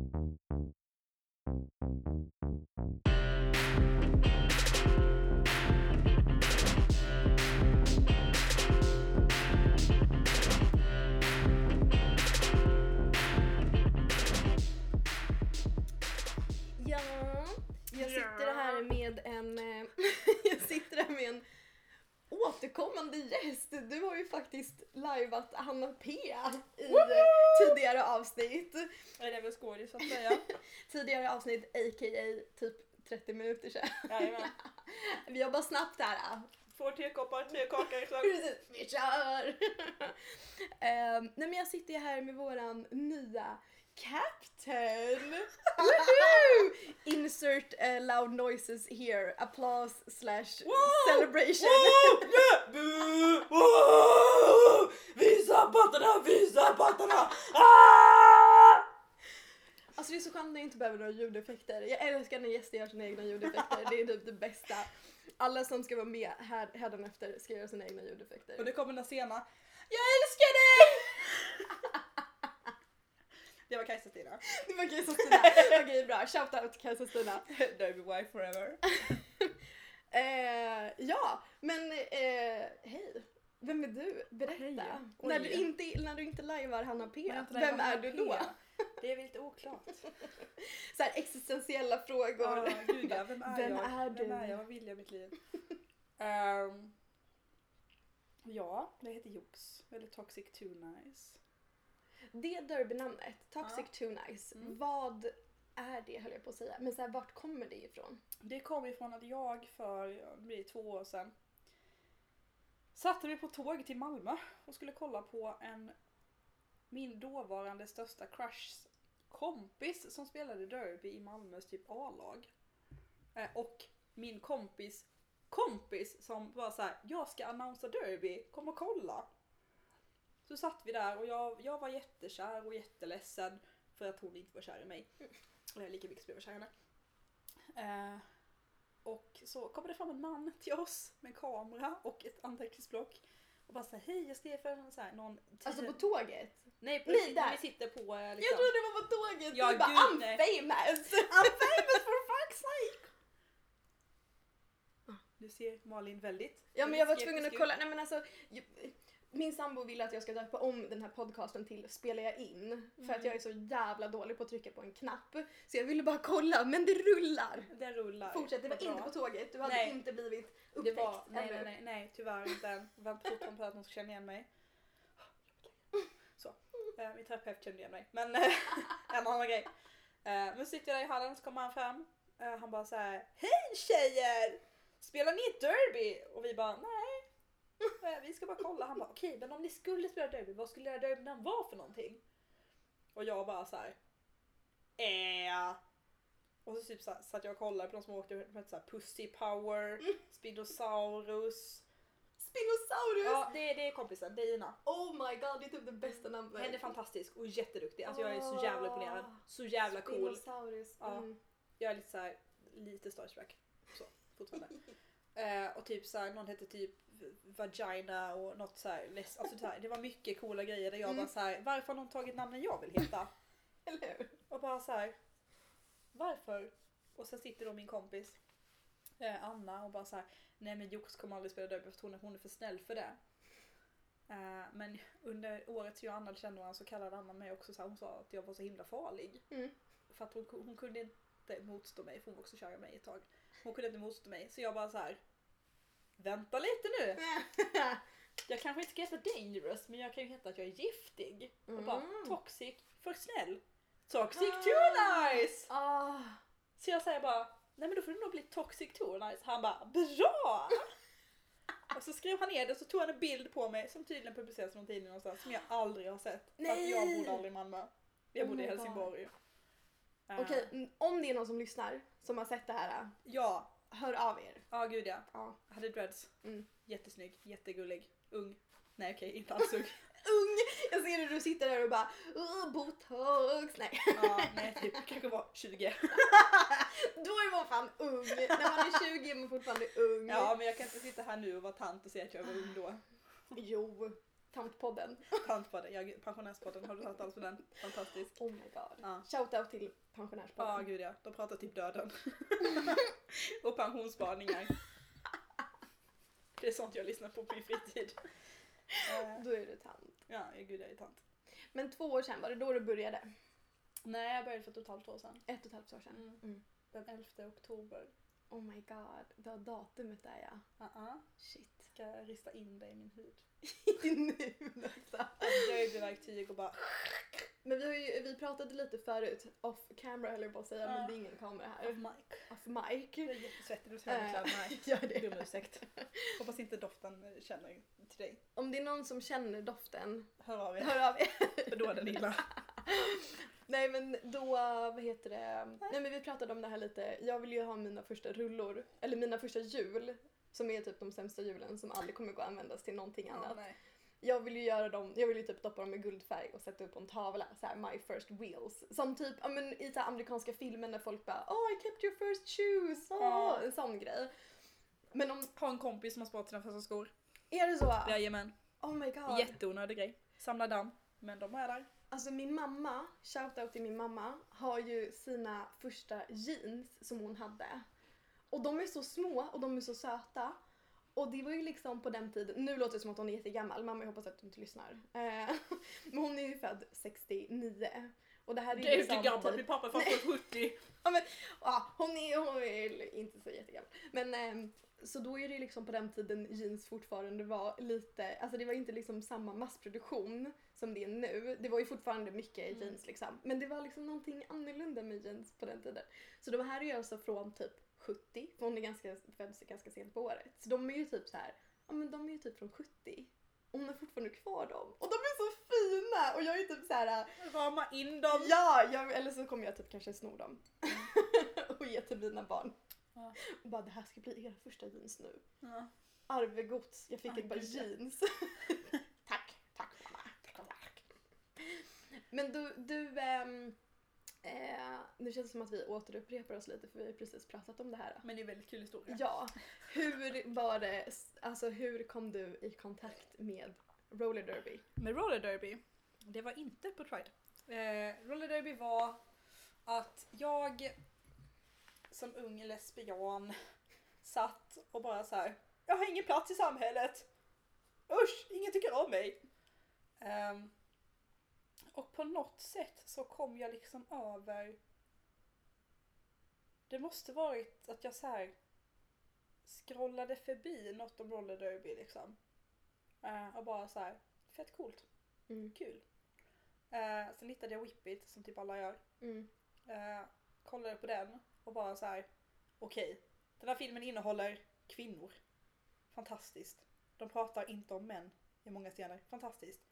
Ja, jag sitter här med en, eh, jag sitter här med en återkommande gäst. Du har ju faktiskt liveat Hanna P i eh, tidigare avsnitt. Är det väl skådis så att säga? Tidigare avsnitt a.k.a. typ 30 minuter sedan. Jajamän. Vi jobbar snabbt här. Två tekoppar, tre kakor. så- Precis, vi kör! Ehm, nej men jag sitter ju här med våran nya Captain! Woohoo! Insert eh, loud noises here, applause slash Wow! celebration. Wow! Yeah! Bu! Wow! Visa pattarna, visa pattarna! Ah! Alltså det är så skönt när jag inte behöver några ljudeffekter. Jag älskar när gäster gör sina egna ljudeffekter, det är typ det bästa. Alla som ska vara med här, hädanefter ska göra sina egna ljudeffekter. Och det kommer sena. Jag älskar dig! Det var Kajsa Stina. Det var Kajsa Stina. Okej bra, shoutout Kajsa Stina. Derby wife forever. Eh, ja, men eh, hej. Vem är du? Berätta. När du, inte, när du inte lajvar Hanna P, vem är du då? Det är väl lite oklart. Så här existentiella frågor. Ja, gud ja. Vem är Vem jag? är du? Vem är jag? Vad vill jag i mitt liv? Ehm, ja, jag heter Jox. Eller Toxic Too Nice. Det derbynamnet, Toxic Ja. Too Nice, Mm. vad är det höll jag på att säga. Men så här, vart kommer det ifrån? Det kom ifrån att jag för det blir två år sedan satte mig på tåg till Malmö och skulle kolla på en min dåvarande största crushs kompis som spelade derby i Malmös typ A-lag. Eh, och min kompis kompis som var så här: jag ska annonsa derby, kom och kolla. Så satt vi där och jag, jag var jättekär och jätteledsen för att hon inte var kär i mig. Eller lika mycket som jag var kär i henne. Eh, och så kommer det fram en man till oss med kamera och ett anteckningsblock. Och bara säger hej jag skrev för en så här, någon tid- Alltså på tåget? Nej, på Nej, där. vi sitter på eh, Jag liksom. trodde det var på tåget! Ja, du bara gud, I'm nej. famous! I'm famous for fuck's sake! Du ser Malin väldigt Ja men jag var tvungen att kolla, nej men alltså ju- min sambo ville att jag ska döpa om den här podcasten till Spelar jag in? För Mm. att jag är så jävla dålig på att trycka på en knapp. Så jag ville bara kolla, men det rullar! Det rullar. Fortsätt, det var inte på tåget, du hade Nej. inte blivit upptäckt. Det var, nej, nej, nej, nej, tyvärr inte än. Väntar fortfarande på att någon ska känna igen mig. Så, eh, min terapeut kände igen mig. Men eh, en annan grej. Eh, men sitter jag där i hallen så kommer han fram. Eh, han bara så här: Hej tjejer! Spelar ni ett derby? Och vi bara nej. Vi ska bara kolla. Han bara okej men om ni skulle spela derby, vad skulle era derbynamn vara för någonting? Och jag bara så här. Eh. Och så typ så här, satt jag och kollade på de som åkte med så här Pussy Power, Spinosaurus. Spinosaurus! Ja, det det är kompisen, det är Ina. Oh my god, det är typ det bästa namnet. Hen är fantastisk och jätteduktig. Alltså jag är så jävla imponerad. Så jävla cool. Spinosaurus. Ja. Mm. Jag är lite så här, lite starstruck. Så, fortfarande. Eh, och typ så här, någon hette typ Vagina och något så här, alltså så här, det var mycket coola grejer där jag Mm. bara så här, varför har någon tagit namnen jag vill heta? Eller hur? Och bara så här, varför? Och sen sitter då min kompis eh, Anna och bara så här, nej men Jox kommer aldrig spela derby för hon är, hon är för snäll för det. Eh, men under året som jag och Anna kände varandra så kallade Anna mig också så här, hon sa att jag var så himla farlig. Mm. För att hon, hon kunde inte motstå mig, för hon var också kär i mig ett tag. Hon kunde inte motstå mig, så jag bara så här. Vänta lite nu! Jag kanske inte ska heta dangerous, men jag kan ju heta att jag är giftig. Och bara Mm. toxic, för snäll. Toxic Ah. too nice! Ah. Så jag säger bara, nej men då får det nog bli toxic too nice. Han bara, bra! och så skrev han ner det och så tog han en bild på mig som tydligen publicerades i någon tidning någonstans som jag aldrig har sett. För att Nej! jag bodde aldrig i Malmö. Jag Oh bodde i my God. Helsingborg. Eh, Okej, mm, om det är någon som lyssnar som har sett det här, Ja, hör av er. Ja gud ja. Ja. Jag hade dreads. Mm. Jättesnygg, jättegullig, ung. Nej okej, inte alls ung. Ung! Jag ser hur du sitter där och bara "Åh, botox. Nej. ja, nej typ kanske var 20. Då är man fan ung. När man är 20 är man fortfarande ung. Ja men jag kan inte sitta här nu och vara tant och säga att jag var ung då. Jo. Tantpodden. Tantpodden, ja, gud, pensionärspodden, har du hört allt för den? Fantastisk. Oh my god. Ja. Shoutout till Ja, pensionärspodden. gud ja. De pratar typ döden. och pensionsspaningar. Det är sånt jag lyssnar på på min fritid. Eh, Då är du tant. Ja, gud jag är tant. Men två år sedan, var det då du började? Nej, jag började för ett och ett halvt år sedan. Ett och ett halvt år sedan. Mm. Mm. Den 11 oktober. Oh my god, det var datumet där ja. Uh-uh. Shit. Ska jag rista in det i min hud. nu alltså. Dröjverktyg och bara... Men vi, har ju, vi pratade lite förut, off camera höll jag på att säga, Ja. men det är ingen kamera Off här. mic. Off mic. Jag är jättesvettig, du ser mig Eh, kläderna här. Gör det. Dum ursäkt. Hoppas inte doften känner till dig. Om det är någon som känner doften, Hör av er. hör av er. För då är den illa. Nej men då, vad heter det, nej men vi pratade om det här lite, jag vill ju ha mina första rullor, eller mina första hjul, som är typ de sämsta hjulen som aldrig kommer gå att användas till någonting annat. nej. Jag vill ju göra dem, jag vill ju typ doppa dem i guldfärg och sätta upp på en tavla, så här my first wheels. Som typ, ja men i så amerikanska filmer när folk bara oh I kept your first shoes, oh, Ja. en sån grej. Men om, Ha en kompis som har sparat sina första skor. är det så? Jajamän. Oh my god. Jätteonödig grej. Samla damm. Men de är där. Alltså min mamma, shoutout till min mamma, har ju sina första jeans som hon hade. Och de är så små och de är så söta. Och det var ju liksom på den tiden, nu låter det som att hon är jättegammal, mamma jag hoppas att du inte lyssnar. Eh, Men hon är ju född 69. Och det här är, ju liksom inte gammalt, typ- min pappa är fan född 70. Ja, hon är, hon är inte så jättegammal. Men ehm, så då är det liksom på den tiden jeans fortfarande var lite, alltså det var inte liksom samma massproduktion som det är nu. Det var ju fortfarande mycket Mm. jeans liksom. Men det var liksom någonting annorlunda med jeans på den tiden. Så de här är ju alltså från typ 70, för hon är ganska, föddes ganska sent på året. Så de är ju typ så här, ja men de är ju typ från 70. Och hon har fortfarande kvar dem. Och de är så fina! Och jag är typ så här. Rama in dem. Ja, jag, eller så kommer jag typ kanske sno dem. och ge till mina barn. Ja. Och bara det här ska bli era första jeans nu. Ja. Arvegods, jag fick ett par jeans. tack, tack mamma. Tack. Men du, du ehm, eh, nu känns det som att vi återupprepar oss lite för vi har precis pratat om det här. Men det är en väldigt kul historia. Ja, hur var det, alltså hur kom du i kontakt med roller derby? Med roller derby, det var inte på Pride. Eh, roller derby var att jag som ung lesbian satt och bara så här. jag har ingen plats i samhället. Usch, ingen tycker om mig. Ehm, och på något sätt så kom jag liksom över det måste varit att jag så här scrollade förbi något om roller derby liksom. Eh, och bara så här, fett coolt, Mm. kul. Eh, sen hittade jag Whippit som typ alla gör. Mm. Eh, kollade på den och bara så här, okej, den här filmen innehåller kvinnor. Fantastiskt. De pratar inte om män i många scener. Fantastiskt.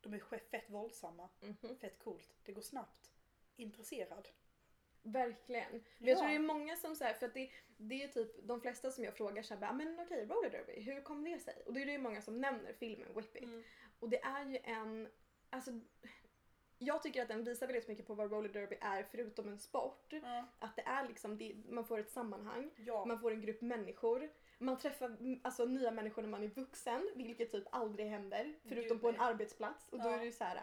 De är fett våldsamma. Mhm. Fett coolt. Det går snabbt. Intresserad. Verkligen. Men Ja. jag tror det är många som säger för att det, det är typ de flesta som jag frågar såhär "Ah, men okej roller derby, hur kom det sig? Och då är det ju många som nämner filmen Whip It. Mm. Och det är ju en, alltså jag tycker att den visar väldigt mycket på vad roller derby är förutom en sport. Ja. Att det är liksom, det, man får ett sammanhang, ja. man får en grupp människor. Man träffar mm, alltså, nya människor när man är vuxen, vilket typ aldrig händer. Förutom Gud, på en nej. arbetsplats. Och då Ja. är det ju såhär,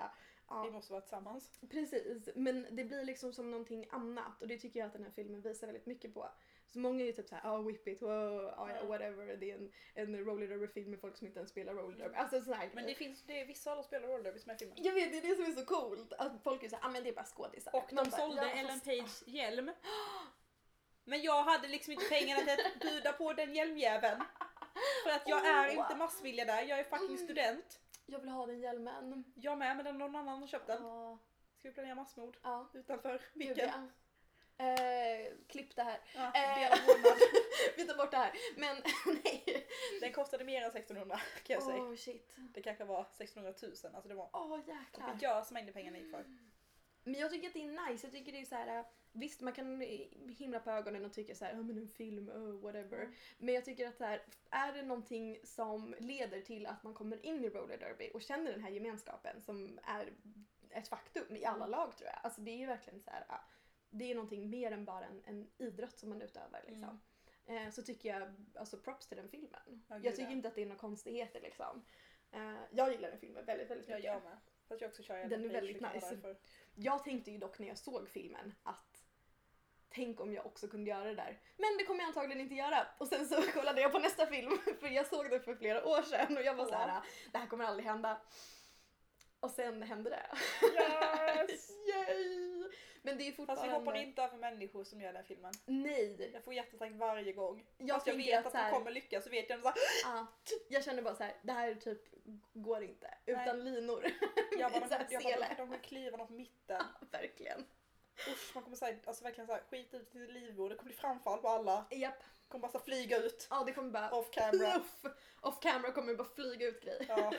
ja. Vi måste vara tillsammans. Precis, men det blir liksom som någonting annat och det tycker jag att den här filmen visar väldigt mycket på. Så många är ju typ såhär, ja oh, whip it, wow, ja, ja, Ja. whatever, det är en, en roller derby film med folk som inte ens spelar roller derby. Alltså sådär Men det finns, det är vissa de spelar roller derby som är i filmen. Jag vet, det är det som är så coolt. Att folk är såhär, ah men det är bara skådisar. Och de Man bara, sålde ja, Ellen fast- Page hjälm. Men jag hade liksom inte pengarna till att buda på den hjälmjäveln. För att jag är inte massmiljonär, jag är fucking student. Jag vill ha den hjälmen. Jag med, men någon annan har köpt den. Ja, Ska vi planera massmord ja. utanför ja. Eh, klipp det här. Ja, Eh. Vi tar bort det här. Men nej. Den kostade mer än 1600 kan jag säga. Åh shit. Det kanske var 1600 000, alltså det var Åh jäklar. kopiös mängd pengarna gick för. Men jag tycker att det är nice. Jag tycker det är så här. Visst, man kan himla på ögonen och tycka så här, men en film, oh, whatever. Mm. Men jag tycker att så här, är det någonting som leder till att man kommer in i roller derby och känner den här gemenskapen som är ett faktum i alla Mm. lag tror jag. Alltså det är ju verkligen så här. ja, Det är någonting mer än bara en, en idrott som man utövar liksom. Eh, så tycker jag, alltså props till den filmen. Ja, gud, jag tycker inte att det är några konstigheter liksom. Eh, jag gillar den filmen väldigt, väldigt Jag mycket. gör med. Fast jag också kör Den är väldigt nice. därför. Jag tänkte ju dock när jag såg filmen att tänk om jag också kunde göra det där. Men det kommer jag antagligen inte göra. Och sen så kollade jag på nästa film för jag såg den för flera år sedan och jag var Ja. så här: det här kommer aldrig hända. Och sen hände det. Yes! Yay! Men det är ju Fast vi fortfarande... hoppar inte över människor som gör den filmen. Nej! Jag får hjärtattack varje gång. Jag Fast jag vet att att, här- de kommer lyckas så vet jag ändå såhär, Ja, jag känner bara så här: det här typ går inte. Utan linor. jag bara, här de, jag bara, de, de kommer kliva något mitten. Verkligen. Usch, man kommer säga, alltså verkligen såhär, skit ut i livbord, det kommer bli framfall på alla. Japp. kommer bara så flyga ut. Ja, det kommer bara... Off camera. Puff! Off camera kommer bara flyga ut grejer. Ja.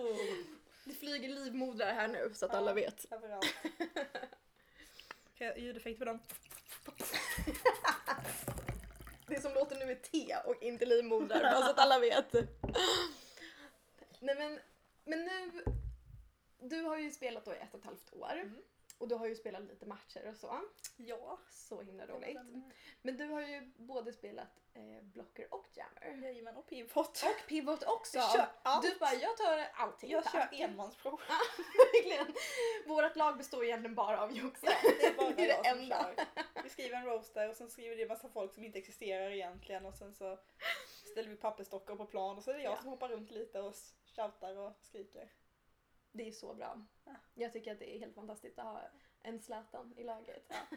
Uh, Det flyger livmodrar här nu så att Ja. alla vet. överallt. Kan jag ljudeffekt på dem? Det som låter nu är te och inte livmoder, bara så att alla vet. Nej men, men nu, du har ju spelat då i ett och ett halvt år. Mm. Och du har ju spelat lite matcher och så. Ja. Så himla roligt. Men du har ju både spelat eh, blocker och jammer. Jajamän, och pivot. Och pivot också. Jag kör allt. Du bara, jag tar allting Jag kör enmansprov. Verkligen. Vårt lag består egentligen bara av jox. Ja, det är bara Det är jag det som enda. kör. Vi skriver en roaster och sen skriver det en massa folk som inte existerar egentligen och sen så ställer vi pappersdockor på plan och så är det jag Ja. som hoppar runt lite och shoutar och skriker. Det är så bra. Ja. Jag tycker att det är helt fantastiskt att ha en Zlatan i laget. Ja.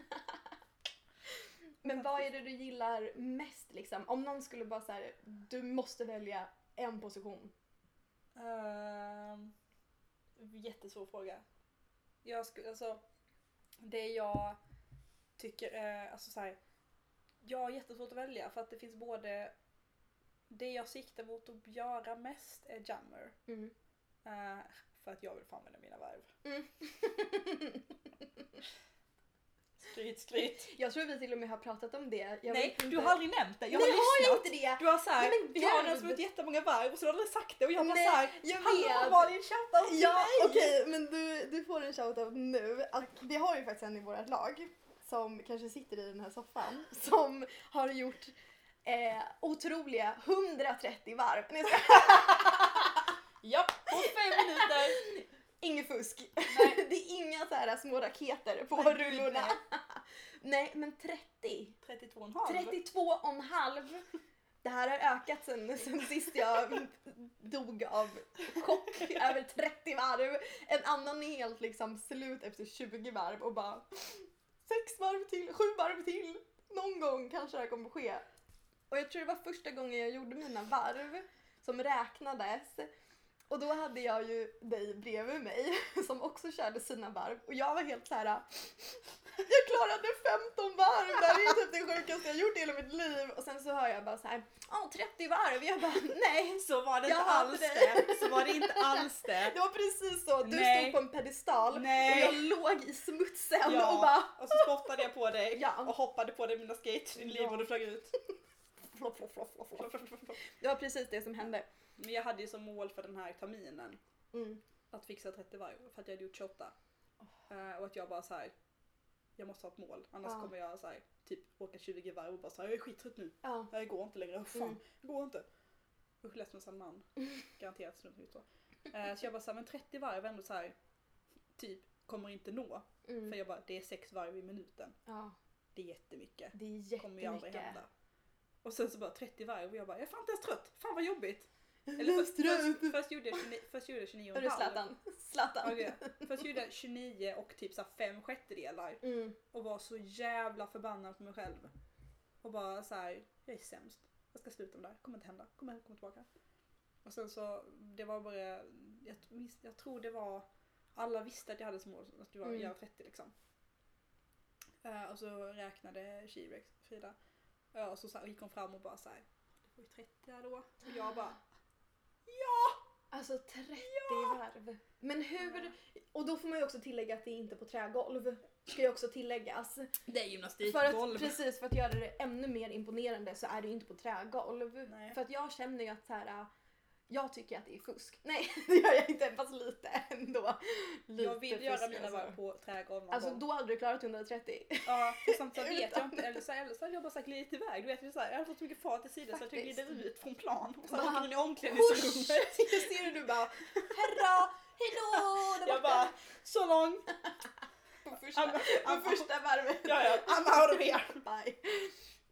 Men vad är det du gillar mest liksom? Om någon skulle bara säga du måste välja en position. Um, jättesvår fråga. Jag skulle, alltså, det jag tycker är, alltså så här, jag har jättesvårt att välja för att det finns både det jag siktar mot att göra mest är jammer. Mm. eh, för att jag vill få använda mina varv. Mm. Skryt, skryt. Jag tror vi till och med har pratat om det. Jag Nej, du har aldrig nämnt det. Jag Nej, har har jag lyssnat. inte det? Du har såhär, Nej, vi har den som jättemånga varv och så har du aldrig sagt det och jag bara Nej, såhär, hallå. Malin shoutout till Ja, mig! okej, men du, du får en shoutout nu. Att vi har ju faktiskt en i vårt lag som kanske sitter i den här soffan som har gjort eh, otroliga 130 varv. Ja, på fem minuter! Inget fusk. Nej. Det är inga så här små raketer på Nej, rullorna. nej. Men 30. 32,5. 32 och en halv. Det här har ökat sen, sen sist jag dog av chock över 30 varv. En annan är helt liksom slut efter 20 varv och bara sex varv till, sju varv till. Någon gång kanske det här kommer ske. Och jag tror det var första gången jag gjorde mina varv som räknades. Och då hade jag ju dig bredvid mig som också körde sina varv och jag var helt så här. Jag klarade 15 varv, det här är typ det sjukaste jag gjort i hela mitt liv. Och sen så hör jag bara så här, ja 30 varv. Jag bara nej. Så var det inte alls det. det. Så var det inte alls det. Det var precis så, du Nej. stod på en pedestal Nej. och jag låg i smutsen och Ja, bara och så spottade jag på dig Ja. och hoppade på dig med mina skates din liv Ja. och du flög ut. flopp, flopp, flopp, flopp, flopp. Det var precis det som hände. Men jag hade ju som mål för den här terminen Mm. att fixa 30 varv för att jag hade gjort 28. Eh, och att jag bara så här. jag måste ha ett mål annars Ja. kommer jag så här, typ åka 20 varv och bara så här, jag är skittrött nu. Ja. Jag går inte längre, fan, Mm. jag går inte. Usch lätt med en man. Garanterat strunt ut så. Eh, så jag bara så här, men 30 varv ändå så här, typ kommer inte nå. För Mm. jag bara, det är 6 varv i minuten. ja, Det är jättemycket. det är kommer ju aldrig jättemycket. hända. Och sen så bara 30 varv och jag bara, jag är fan inte ens trött. Fan vad jobbigt. Eller först, först, först, gjorde jag 29, först gjorde jag 29 och en halv. Zlatan. Okej, Först gjorde jag 29 och typ så fem sjättedelar. Mm. Och var så jävla förbannad på mig själv. Och bara så här, jag är sämst. Jag ska sluta med det här, kommer inte hända. Kommer komma tillbaka. Och sen så, det var bara, jag, jag tror det var, alla visste att jag hade som mål att du var Mm. göra 30 liksom. Eh, och så räknade She-Rex, Frida. Ja, och så, så här, gick hon fram och bara så här, det var ju 30 här då. Och jag bara, Alltså 30 varv. Men hur, och då får man ju också tillägga att det är inte på trägolv. Ska ju också tilläggas. det är För gymnastikgolv. att, precis, för att göra det ännu mer imponerande så är det ju inte på trägolv. Nej. För att jag känner ju att så här, Jag tycker att det är fusk. Nej, det gör jag inte, fast lite ändå. Lite jag vill göra mina alltså. varv på trägolv någon Alltså gång. då hade du klarat 130. Ja, för samtidigt vet jag inte. Eller så, eller så hade jag bara sagt glidit iväg. Du vet, är så här, jag hade fått så mycket fart i sidan så att jag glider ut från plan. Och så åker in i omklädningsrummet. Jag ser hur du bara Herra, hejdå! där Jag borta." bara, så lång. På första, I'm- I'm- på första varvet. Ja, ja, I'm out of here. Bye.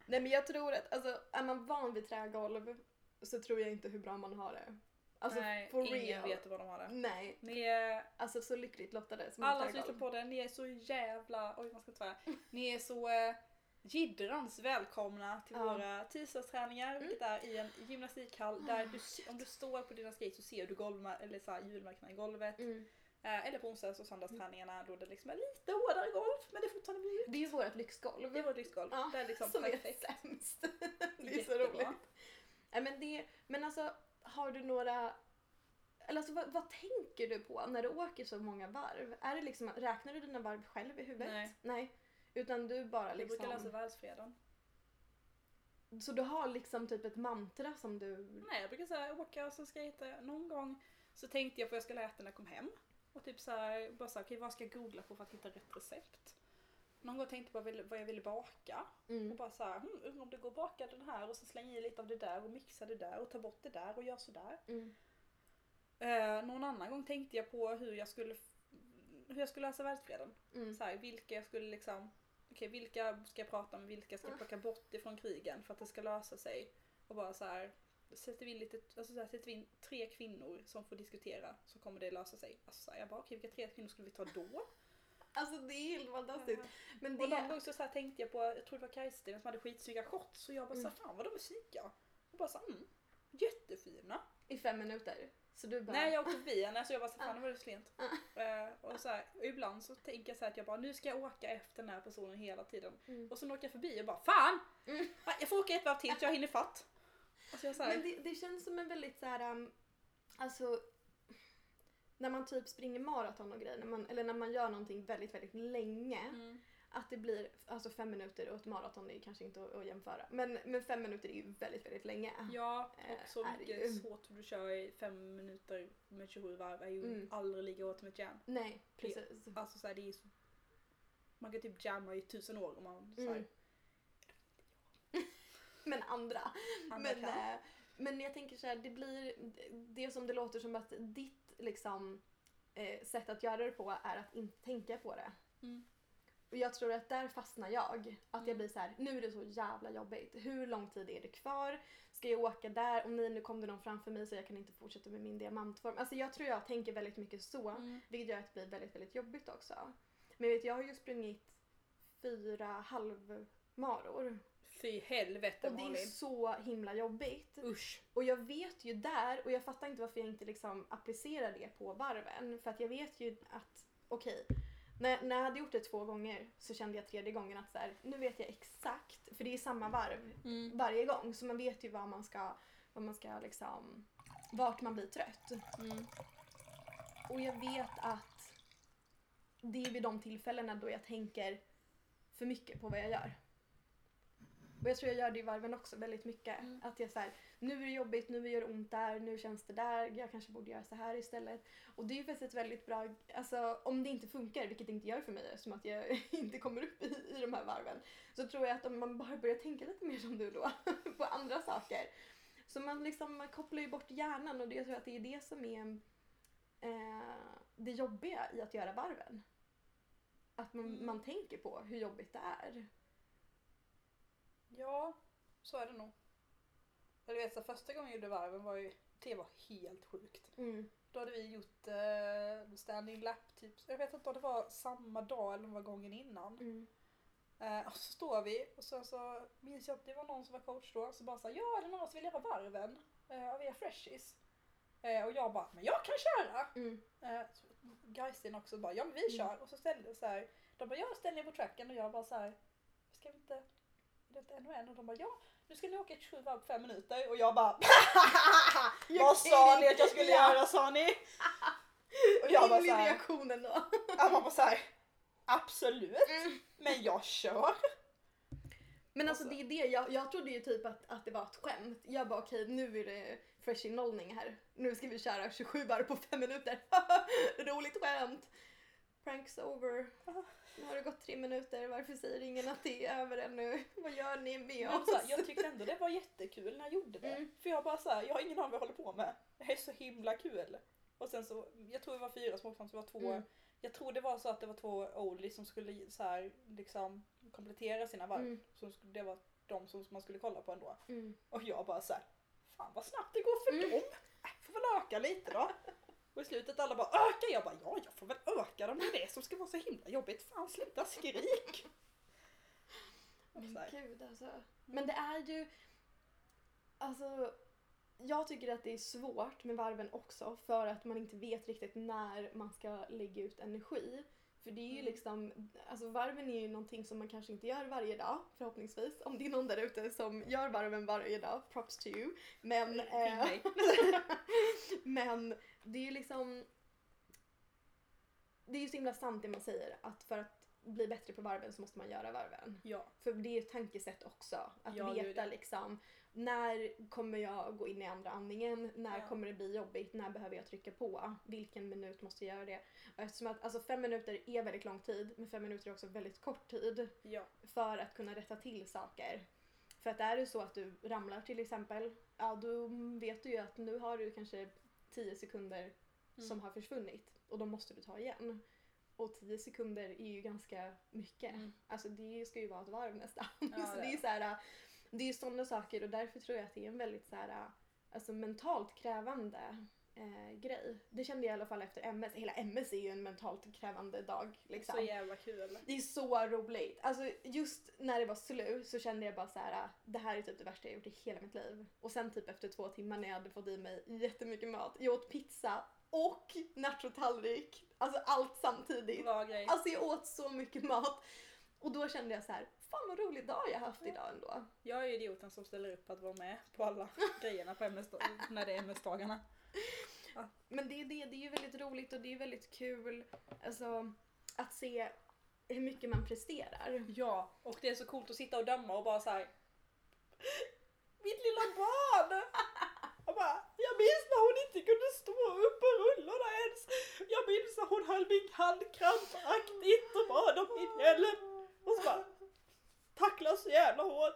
Nej men jag tror att alltså, är man van vid trägolv så tror jag inte hur bra man har det. Alltså Nej, for ingen real. vet vad de har det. Nej, Ni är, alltså så lyckligt lottade som alla som lyssnar på det, ni är så jävla, oj man ska inte svära. Ni är så eh, jiddrans välkomna till Ja. våra tisdagsträningar, vilket är i en gymnastikhall där du, om du står på dina skates så ser du golvma- eller så här, hjulmärkena i golvet. Mm. Eh, eller på onsdags och söndagsträningarna då det liksom är lite hårdare golv men det är fortfarande mjukt. Det är ju vårt lyxgolv. Det är vårt lyxgolv. Ja, det är liksom som perfekt. är sämst. det är så roligt. Nej, men, det, men alltså, har du några... Eller alltså, vad, vad tänker du på när du åker så många varv? Är det liksom, räknar du dina varv själv i huvudet? Nej. Utan du bara Jag brukar läsa liksom... världsfreden. Så du har liksom typ ett mantra som du... Nej jag brukar säga åka och så skejta. Någon gång så tänkte jag på vad jag skulle äta när jag kom hem. Och typ så här, bara såhär, okej vad ska jag googla på för att hitta rätt recept? Någon gång tänkte jag på vad jag ville, baka. Och Mm. bara såhär, hm, undrar om det går att baka den här och så slänga i lite av det där och mixa det där och ta bort det där och göra sådär. Mm. Eh, någon annan gång tänkte jag på hur jag skulle hur jag skulle läsa världsfreden. Mm. Så här, vilka jag skulle liksom, okej vilka ska jag prata med, vilka ska jag plocka bort ifrån krigen för att det ska lösa sig. Och bara så här, sätter vi in, lite, alltså så här, sätter vi in tre kvinnor som får diskutera så kommer det lösa sig. Alltså så här, jag bara okej vilka tre kvinnor skulle vi ta då? Alltså det är helt fantastiskt. Men Och någon det... gång så, så här, tänkte jag på, jag tror det var Kajsten som hade skitsnygga shots så jag bara Mm. så här, fan vad de är snygga. Och bara så här, mm, jättefina. I fem minuter. Så du bara... Nej jag åkte förbi henne så jag bara fan det var det slint. Ah. Eh, och så här, och ibland så tänker jag så här att jag bara nu ska jag åka efter den här personen hela tiden. Mm. Och så åker jag förbi och bara fan! Mm. Jag får åka ett varv till så jag hinner fatt. Alltså Men det, det känns som en väldigt så här, um, alltså när man typ springer maraton och grejer, när man, eller när man gör någonting väldigt, väldigt länge, mm. att det blir, alltså fem minuter och ett maraton är kanske inte att, att jämföra, men, men fem minuter är ju väldigt, väldigt länge. Ja, Eh, och så det mycket ju. svårt du kör i fem minuter med 27 varv är ju Mm. aldrig lika hårt som ett jam. Nej, precis. Alltså så här, det är så... Man kan typ jamma i tusen år om man så här, Mm. Men andra. andra Men, eh, men jag tänker så här, det blir, det som det låter som att ditt liksom, eh, sätt att göra det på är att inte tänka på det. Mm. Och jag tror att där fastnar jag. Att jag Mm. blir så här, nu är det så jävla jobbigt. Hur lång tid är det kvar? Ska jag åka där? Och nej, nu kom det någon framför mig så jag kan inte fortsätta med min diamantform. Alltså jag tror jag tänker väldigt mycket så. Mm. Vilket gör att det blir väldigt, väldigt jobbigt också. Men vet, jag har ju sprungit fyra halvmaror. Fy helvete Och det är Malin. så himla jobbigt. Usch. Och jag vet ju där, och jag fattar inte varför jag inte liksom applicerar det på varven. För att jag vet ju att, okej, när, när jag hade gjort det två gånger så kände jag tredje gången att så här, nu vet jag exakt, för det är samma varv Mm. varje gång. Så man vet ju vad man ska, vad man ska liksom, vart man blir trött. Mm. Och jag vet att det är vid de tillfällena då jag tänker för mycket på vad jag gör. Och jag tror jag gör det i varven också väldigt mycket. Mm. Att jag så här, nu är det jobbigt, nu gör det ont där, nu känns det där, jag kanske borde göra så här istället. Och det är ju faktiskt ett väldigt bra, alltså om det inte funkar, vilket det inte gör för mig eftersom att jag inte kommer upp i, i de här varven, så tror jag att om man bara börjar tänka lite mer som du då, på andra saker. Så man liksom man kopplar ju bort hjärnan och det, jag tror att det är det som är eh, det jobbiga i att göra varven. Att man, Mm. man tänker på hur jobbigt det är. Ja, så är det nog. Jag vet så första gången jag gjorde varven var ju, det var helt sjukt. Då hade vi gjort eh, standing lap typ, jag vet inte om det var samma dag eller om det var gången innan. Mm. Eh, och så står vi och så, så minns jag att det var någon som var coach då så bara sa ja det är någon som vill göra varven eh, av er freshies. Eh, och jag bara men jag kan köra! Mm. Eh, så Geistin också bara ja men vi Mm. kör och så ställde så här, de bara ja ställ er på tracken och jag bara så här ska vi inte, inte en och en? Och de bara ja nu ska ni åka ett sju varv på fem minuter och jag bara vad sa ni att jag skulle Ja. göra sa ni? Och jag bara Rimlig så här, reaktionen då. jag bara så här absolut Mm. men jag kör. Men alltså Och så- det är det, jag, jag trodde ju typ att, att det var ett skämt. Jag bara okej nu är det fresh innollning här. Nu ska vi köra 27 bar på 5 minuter. Roligt skämt. Pranks over. Nu har det gått tre minuter, varför säger ingen att det är över ännu? Vad gör ni med Men oss? här, jag tyckte ändå det var jättekul när jag gjorde det. Mm. För jag bara så här, jag har ingen aning vad jag håller på med. Det är så himla kul. Och sen så, jag tror det var fyra småbarn, så det var två. Mm. Jag tror det var så att det var två oldies som skulle så här, liksom komplettera sina varv. Mm. Så det var de som man skulle kolla på ändå. Mm. Och jag bara så här, fan vad snabbt det går för Mm. dem. Äh, får väl öka lite då. Och i slutet alla bara öka, jag bara ja jag får väl öka dem, det är det som ska vara så himla jobbigt. Fan sluta skrik. Här, Gud alltså. Men det är ju... Alltså, jag tycker att det är svårt med varven också för att man inte vet riktigt när man ska lägga ut energi. För det är ju Mm. liksom, alltså varven är ju någonting som man kanske inte gör varje dag förhoppningsvis. Om det är någon där ute som gör varven varje dag, props to you. Men, eh, men det är ju liksom, det är ju så himla sant det man säger att för att bli bättre på varven så måste man göra varven. Ja. För det är ett tankesätt också. Att Ja, veta liksom när kommer jag gå in i andra andningen? När Ja. kommer det bli jobbigt? När behöver jag trycka på? Vilken minut måste jag göra det? Eftersom att alltså fem minuter är väldigt lång tid men fem minuter är också väldigt kort tid Ja. för att kunna rätta till saker. För att är det så att du ramlar till exempel, ja då vet du ju att nu har du kanske 10 sekunder Mm. som har försvunnit och då måste du ta igen. Och 10 sekunder är ju ganska mycket. Mm. Alltså det ska ju vara ett varv nästan. Ja, så det det är så här, det är sådana saker och därför tror jag att det är en väldigt så här, alltså mentalt krävande eh, grej. Det kände jag i alla fall efter MS. Hela MS är ju en mentalt krävande dag. Liksom. Så jävla kul. Det är så roligt. Alltså just när det var slut så kände jag bara så här: det här är typ det värsta jag gjort i hela mitt liv. Och sen typ efter två timmar när jag hade fått i mig jättemycket mat, jag åt pizza och nachotallrik. Alltså allt samtidigt. Grej. Alltså jag åt så mycket mat. Och då kände jag så här: fan vad rolig dag jag haft idag ändå. Jag är idioten som ställer upp att vara med på alla grejerna på MS när det är MS-dagarna. Men det är det, det är ju väldigt roligt och det är väldigt kul alltså, att se hur mycket man presterar. Ja, och det är så coolt att sitta och döma och bara såhär. Mitt lilla barn! Jag bara, jag minns när hon inte kunde stå upp på rullorna ens. Jag minns när hon höll min hand krampaktigt och bad om min hjälp. Och så bara, tacklas så jävla hårt.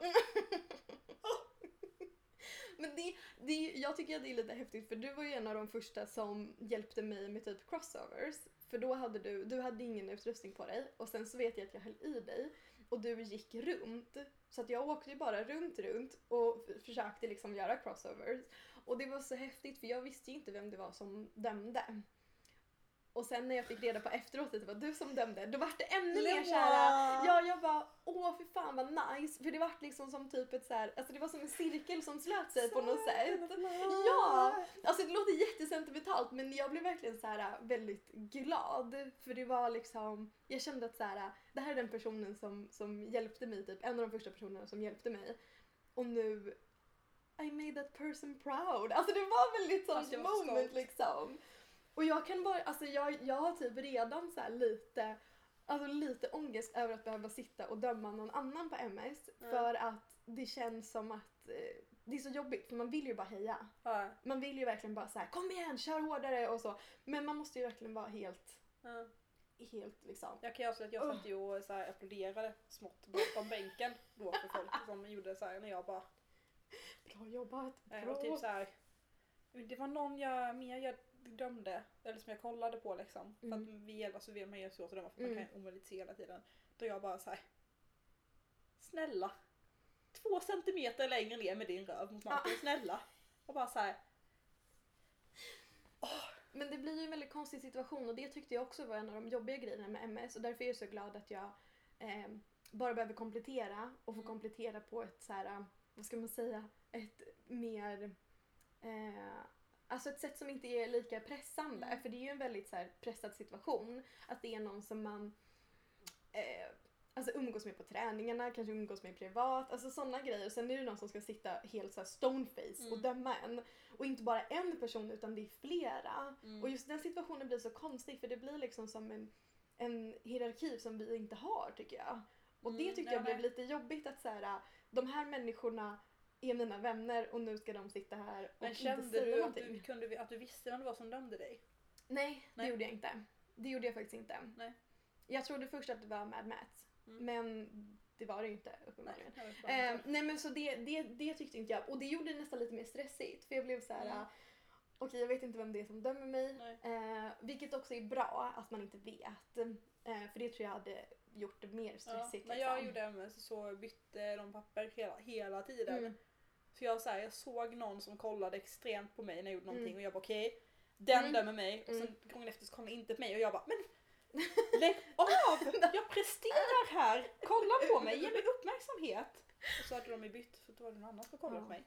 Men det, det, jag tycker att det är lite häftigt för du var ju en av de första som hjälpte mig med typ crossovers. För då hade du, du hade ingen utrustning på dig och sen så vet jag att jag höll i dig och du gick runt. Så att jag åkte ju bara runt, runt och försökte liksom göra crossovers. Och det var så häftigt för jag visste ju inte vem det var som dömde. Och sen när jag fick reda på efteråt att det var du som dömde, då var det ännu mer såhär, ja jag bara åh fy fan vad nice. För det var liksom som typ ett såhär, alltså det var som en cirkel som slöt sig på något sätt. Ja! Alltså det låter jättesentimentalt men jag blev verkligen så här väldigt glad. För det var liksom, jag kände att så här, det här är den personen som, som hjälpte mig, typ en av de första personerna som hjälpte mig. Och nu, I made that person proud. Alltså det var väldigt sånt Alltså, moment stolt. liksom. Och jag kan bara, alltså jag, jag har typ redan så här lite, alltså lite ångest över att behöva sitta och döma någon annan på MS. Mm. För att det känns som att eh, det är så jobbigt för man vill ju bara heja. Ja. Man vill ju verkligen bara så här: kom igen, kör hårdare och så. Men man måste ju verkligen vara helt, Ja. helt liksom. Jag kan ju avslöja att jag satt ju och så här applåderade smått bakom bänken då för folk som gjorde så här när jag bara Bra jobbat, Eh, bra. Och typ så här, det var någon jag mer jag dömde, eller som jag kollade på liksom. För Mm. att vi, alltså, vi, man är svårt att döma för Mm. man kan omöjligt se hela tiden. Då jag bara så här. Snälla. Två centimeter längre ner med din röv mot marken, snälla. Och bara så här. Men det blir ju en väldigt konstig situation och det tyckte jag också var en av de jobbiga grejerna med MS och därför är jag så glad att jag eh, bara behöver komplettera och få Mm. komplettera på ett så här, eh, vad ska man säga, ett mer eh, Alltså ett sätt som inte är lika pressande, Mm. för det är ju en väldigt så pressad situation. Att det är någon som man eh, alltså umgås med på träningarna, kanske umgås med privat, alltså sådana grejer. Sen är det någon som ska sitta helt så stoneface och Mm. döma en. Och inte bara en person utan det är flera. Mm. Och just den situationen blir så konstig för det blir liksom som en, en hierarki som vi inte har tycker jag. Och det Mm, tyckte ja, jag blev lite jobbigt att så här, de här människorna är mina vänner och nu ska de sitta här och Men inte kände säga du att någonting. du, kunde, att du visste vem det var som dömde dig? Nej, det Nej. gjorde jag inte. Det gjorde jag faktiskt inte. Nej. Jag trodde först att det var Mad Max. Mm. Men det var det ju inte Nej, uppenbarligen. jag bara Eh, inte. nej men så det, det, det tyckte inte jag. Och det gjorde det nästan lite mer stressigt. För jag blev så här. Mm. okej jag vet inte vem det är som dömer mig. Nej. Eh, vilket också är bra att man inte vet. Eh, för det tror jag hade gjort det mer Ja, stressigt. när jag liksom. gjorde MS så bytte de papper hela, hela tiden. Mm. Så jag, så här, jag såg någon som kollade extremt på mig när jag gjorde någonting Mm. och jag bara okej, den Mm. dömer mig. Och sen Mm. gången efter så kom det inte på mig och jag bara men lägg av! Jag presterar här! Kolla på mig, ge mig uppmärksamhet! Och så hade de ju bytt för då var det någon annan som kollade på mig.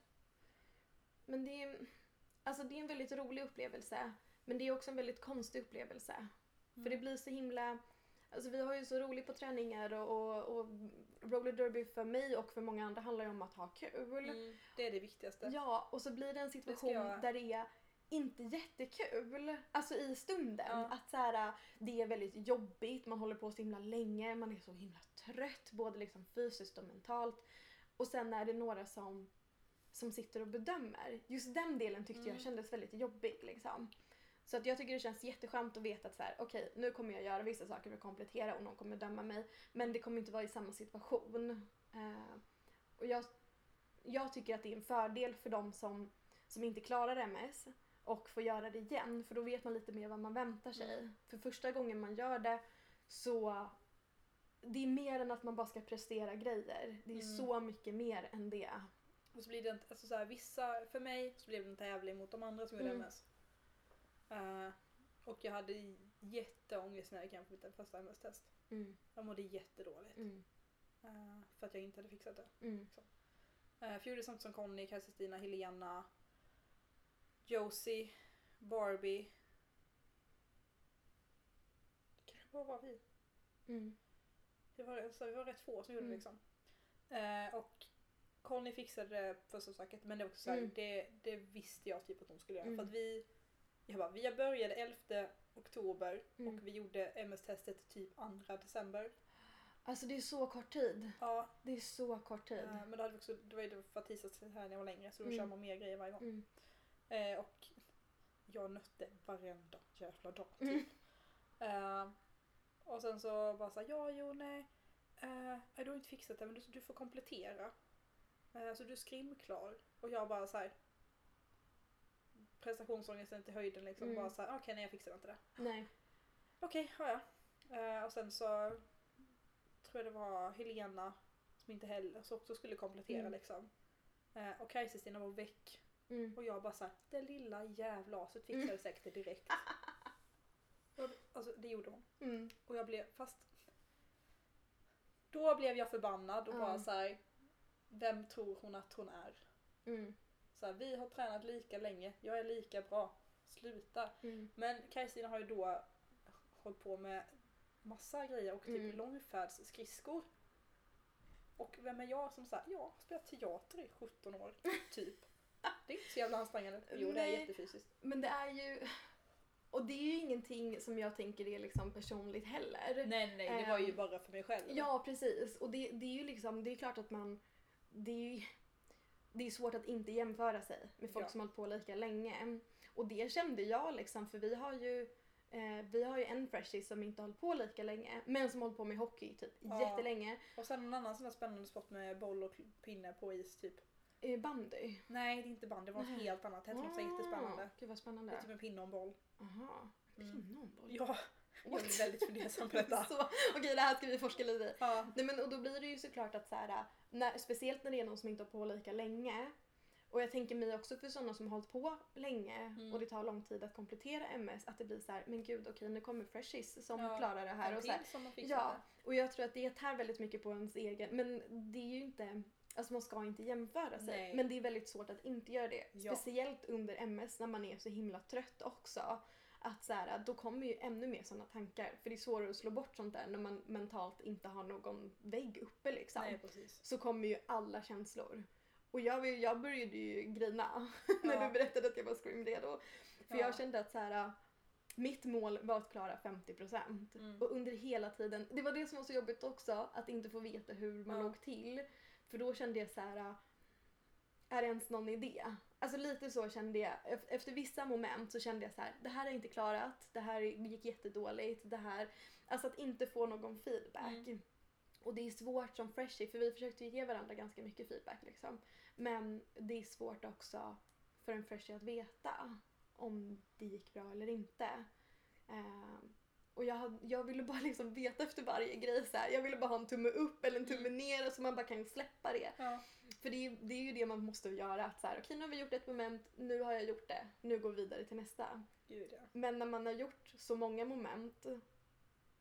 Men det är, alltså det är en väldigt rolig upplevelse. Men det är också en väldigt konstig upplevelse. För Mm. det blir så himla... Alltså vi har ju så roligt på träningar och, och, och roller derby för mig och för många andra handlar ju om att ha kul. Mm, det är det viktigaste. Ja, och så blir det en situation jag- där det är inte jättekul. Alltså i stunden. Ja. Att så här, det är väldigt jobbigt, man håller på så himla länge, man är så himla trött både liksom fysiskt och mentalt. Och sen är det några som, som sitter och bedömer. Just den delen tyckte jag Mm. kändes väldigt jobbig. Liksom. Så att jag tycker det känns jätteskönt att veta att så här, okej nu kommer jag göra vissa saker för att komplettera och någon kommer döma mig. Men det kommer inte vara i samma situation. Eh, och jag, jag tycker att det är en fördel för de som, som inte klarar MS och får göra det igen för då vet man lite mer vad man väntar sig. Mm. För första gången man gör det så det är mer än att man bara ska prestera grejer. Det är Mm. så mycket mer än det. Och så blir det inte, alltså så här, vissa, för mig så blev det en tävling mot de andra som gjorde Mm. MS. Eh, och jag hade jätteångest när jag gick hem på mitt första MS-test. Mm, Jag mådde jättedåligt. mm, eh, för att jag inte hade fixat det. mm, Uh, för jag gjorde sånt som Conny, Kristina, Helena, Josie, Barbie. Det kanske bara var vi. mm, Det var, alltså, vi var rätt få som gjorde det Mm. liksom. Eh, och Conny fixade det första försöket men det var också Mm. det, det visste jag typ att hon skulle göra. Mm. För att vi, jag bara, vi började 11 oktober Mm. och vi gjorde MS-testet typ 2 december. Alltså det är så kort tid. Ja, Det är så kort tid. eh, men då hade också, det var ju för att tisdags här när jag var längre så då Mm. kör man mer grejer varje gång. Mm. Eh, och jag nötte varenda jävla dag typ. Mm. Eh, och sen så bara såhär, ja jo nej. Uh, du har inte fixat det men du, du får komplettera. Eh, så du är skrimklar. Och jag bara såhär. Prestationsångesten till höjden liksom. Mm. Bara såhär, okej nej jag fixar inte det. Nej. Okej, har jag. Eh, och sen så tror jag det var Helena som inte heller, som också skulle komplettera Mm. liksom. Eh, och Kajsestina var väck. Mm. Och jag bara såhär, det lilla jävla aset fixade Mm. säkert det direkt. Alltså det gjorde hon. Mm. Och jag blev, fast då blev jag förbannad och Ja. bara så här. Vem tror hon att hon är? Mm. Så här, vi har tränat lika länge, jag är lika bra. Sluta. Mm. Men Kajstina har ju då hållit på med massa grejer och typ Mm. långfärdsskridskor. Och vem är jag som säger ja, spelat teater i 17 år, typ. Det är inte så jävla ansträngande. Jo, det är Nej. jättefysiskt. Men det är ju... Och det är ju ingenting som jag tänker är liksom personligt heller. Nej, nej, det var ju Ehm, bara för mig själv. Ja, precis. Och det, det är ju liksom, det är klart att man... Det är ju det är svårt att inte jämföra sig med folk Ja. som hållit på lika länge. Och det kände jag liksom, för vi har ju eh, vi har ju en freshie som inte hållit på lika länge, men som hållit på med hockey typ Ja. jättelänge. Och sen någon annan sån här spännande sport med boll och pinne på is typ. Eh, bandy. Nej, det är inte band, det var något helt annat. Det hette något så jättespännande. Ah, Gud vad Det spännande. är typ en pinne och en boll. Aha. Mm. Pinnonboll? Ja, jag är väldigt fundersam på detta. Så, Okej, det här ska vi forska lite i. Ja. Nej men och då blir det ju såklart att så här, när, speciellt när det är någon som inte har på lika länge. Och jag tänker mig också för sådana som har hållit på länge Mm. och det tar lång tid att komplettera MS att det blir så här, men gud okej nu kommer freshies som Ja, klarar det här. Och, så här ja, och jag tror att det tär väldigt mycket på ens egen, men det är ju inte Alltså man ska inte jämföra sig. Nej. Men det är väldigt svårt att inte göra det. Ja. Speciellt under MS när man är så himla trött också. Att så här, då kommer ju ännu mer sådana tankar. För det är svårare att slå bort sånt där när man mentalt inte har någon vägg uppe liksom. Nej. Så kommer ju alla känslor. Och jag, jag började ju grina när Ja. du berättade att jag var screamredo. För Ja. jag kände att så här, mitt mål var att klara 50% Mm. och under hela tiden, det var det som var så jobbigt också, att inte få veta hur man Ja. låg till. För då kände jag så här. är det ens någon idé? Alltså lite så kände jag. Ef- Efter vissa moment så kände jag så här, det här är inte klarat, det här gick jättedåligt, det här... Alltså att inte få någon feedback. Mm. Och det är svårt som freshie, för vi försökte ju ge varandra ganska mycket feedback liksom. Men det är svårt också för en freshie att veta om det gick bra eller inte. Ehm, och jag, hade- jag ville bara liksom veta efter varje grej så här. Jag ville bara ha en tumme upp eller en tumme ner så man bara kan släppa det. Ja. För det är, det är ju det man måste göra. Att så här, okej nu har vi gjort ett moment, nu har jag gjort det, nu går vi vidare till nästa. Gud ja. Men när man har gjort så många moment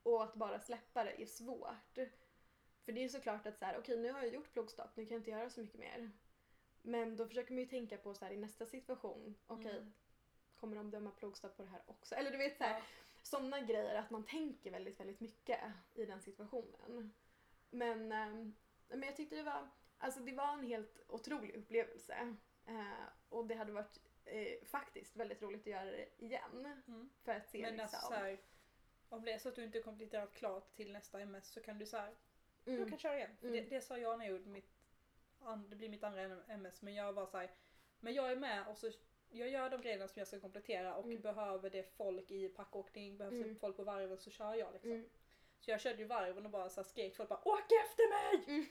och att bara släppa det är svårt. För det är ju såklart att så här, okej nu har jag gjort plogstopp, nu kan jag inte göra så mycket mer. Men då försöker man ju tänka på så här i nästa situation, okej Mm. kommer de döma plogstopp på det här också? Eller du vet så här, Ja. Sådana grejer att man tänker väldigt, väldigt mycket i den situationen. Men, ehm, men jag tyckte det var, alltså det var en helt otrolig upplevelse. Eh, och det hade varit eh, faktiskt väldigt roligt att göra det igen. Mm. För att se Men liksom. alltså så här, om det är så att du inte kompletterat klart till nästa MS så kan du så här, mm. jag kan köra igen. Mm. Det, det sa jag när jag gjorde mitt, det blir mitt andra MS men jag var så här, men jag är med och så jag gör de grejerna som jag ska komplettera och Mm. behöver det folk i packåkning, behövs Mm. det folk på varven så kör jag liksom. Mm. Så jag körde ju varven och bara så här skrek folk bara åk efter mig! Mm.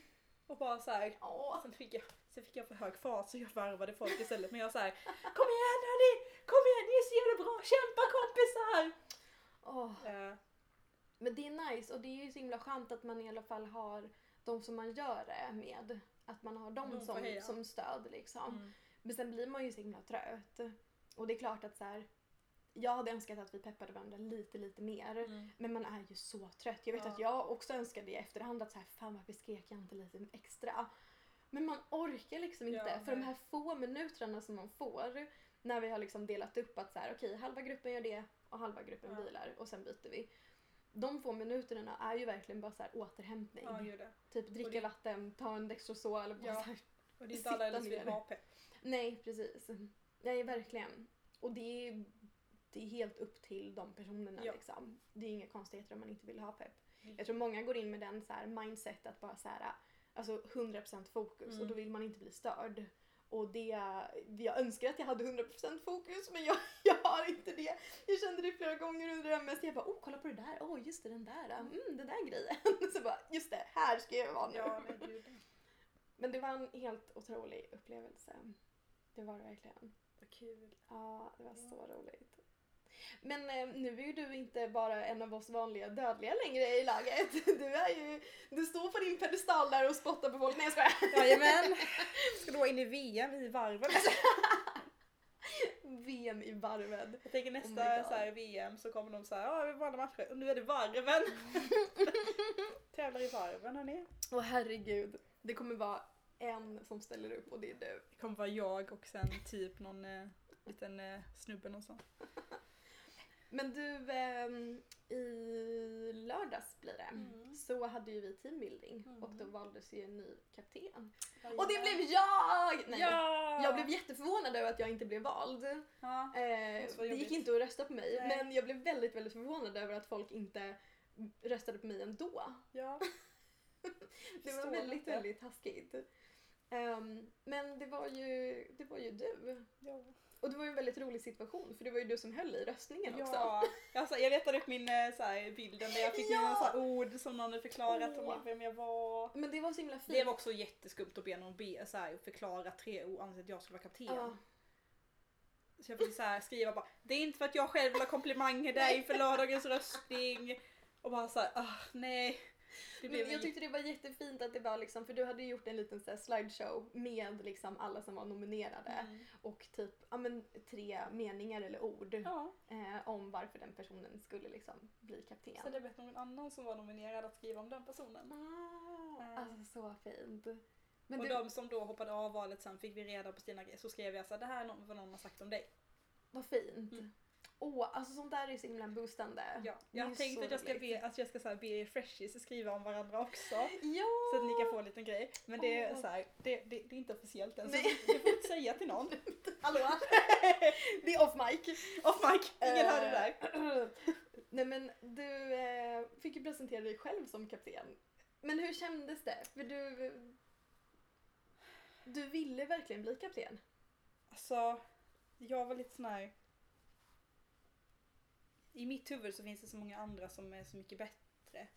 Och bara så här, Åh. sen fick jag, sen fick jag för hög fart så jag varvade folk istället men jag så här, kom igen hörni! Kom igen ni är så jävla bra, kämpa kompisar! Åh. Eh, Men det är nice och det är ju så himla skönt att man i alla fall har de som man gör det med. Att man har dem som, som stöd liksom. Men sen blir man ju så himla trött. Och det är klart att så här, jag hade önskat att vi peppade varandra lite, lite mer. Mm. Men man är ju så trött. Jag vet Ja. att jag också önskade i efterhand att så här, fan varför skrek jag inte lite extra? Men man orkar liksom inte. Ja, för de här få minuterna som man får när vi har liksom delat upp att så här, okej halva gruppen gör det och halva gruppen Ja. vilar och sen byter vi. De få minuterna är ju verkligen bara så här återhämtning. Ja. Typ dricka det- vatten, ta en Dextrosol bara Ja. så här. Och det är inte alla ens vill ha pepp. Nej, precis. Nej, verkligen. Och det är, det är helt upp till de personerna Ja. liksom. Det är inga konstigheter om man inte vill ha pepp. Mm. Jag tror många går in med den så här mindset att bara så här, alltså 100% fokus och Mm. då vill man inte bli störd. Och det, jag önskar att jag hade 100% fokus men jag, jag har inte det. Jag kände det flera gånger under MS. Jag bara, oh kolla på det där, åh just det den där, mm, den där grejen. Så bara, just det, här ska jag vara nu. Ja, gud. Men det var en helt otrolig upplevelse. Det var det verkligen. Vad kul. Ja, det var Ja. så roligt. Men eh, nu är ju du inte bara en av oss vanliga dödliga längre i laget. Du är ju, du står på din pedestal där och spottar på folk. Nej jag skojar. Jajamän! Ska då in i VM i varven. VM i varven. Jag tänker Oh nästa God. så här, VM så kommer de säga ja vi vann matcher och nu är det varven. Tävlar i varven hörni. Åh herregud. Det kommer vara en som ställer upp och det är du. Det kommer vara jag och sen typ någon eh, liten eh, snubbe någonstans. Men du, ehm, i lördags blir det. Mm. Så hade ju vi teambuilding Mm. och då valdes ju en ny kapten. Och det blev jag! Nej, Ja! Jag blev jätteförvånad över att jag inte blev vald. Ja. Eh, vara det gick inte att rösta på mig Nej. men jag blev väldigt väldigt förvånad över att folk inte röstade på mig ändå. ja. Det var väldigt inte. väldigt taskigt. Ehm, men det var, ju, det var ju du. ja. Och det var ju en väldigt rolig situation för det var ju du som höll i röstningen också. Ja, alltså, jag letade upp min eh, så här, bilden där jag fick Ja! mina så här, ord som någon hade förklarat Åh. om vem jag var. Men det var så himla fint. Det var också jätteskumt att be någon be, så här, förklara tre ord till att jag skulle vara kapten. Ja. Så jag fick så här, skriva bara Det är inte för att jag själv vill ha komplimanger där inför lördagens röstning. Och bara såhär, ah nej. Det Men jag tyckte det var jättefint att det var liksom, för du hade ju gjort en liten så här slideshow med liksom alla som var nominerade Mm. och typ ja, men, tre meningar eller ord Ja, eh, om varför den personen skulle liksom bli kapten. så jag bett någon annan som var nominerad att skriva om den personen. Ah, Eh. alltså så fint. Men och du, de som då hoppade av valet sen fick vi reda på sina grejer så skrev jag så här, det här är något vad någon har sagt om dig. vad fint. Mm. Åh, alltså sånt där är så himla boostande. Ja, Det jag tänkte att jag ska be, att jag ska så här, be er freshies skriva om varandra också. Ja! Så att ni kan få en liten grej. Men det är Åh. så här, det, det, det är inte officiellt än. Så du får inte säga till någon. Hallå? det är off mic. Off mic, ingen hör det där. där. Nej men du eh, fick ju presentera dig själv som kapten. Men hur kändes det? För du... Du ville verkligen bli kapten. Alltså, jag var lite sån här... I mitt huvud så finns det så många andra som är så mycket bättre.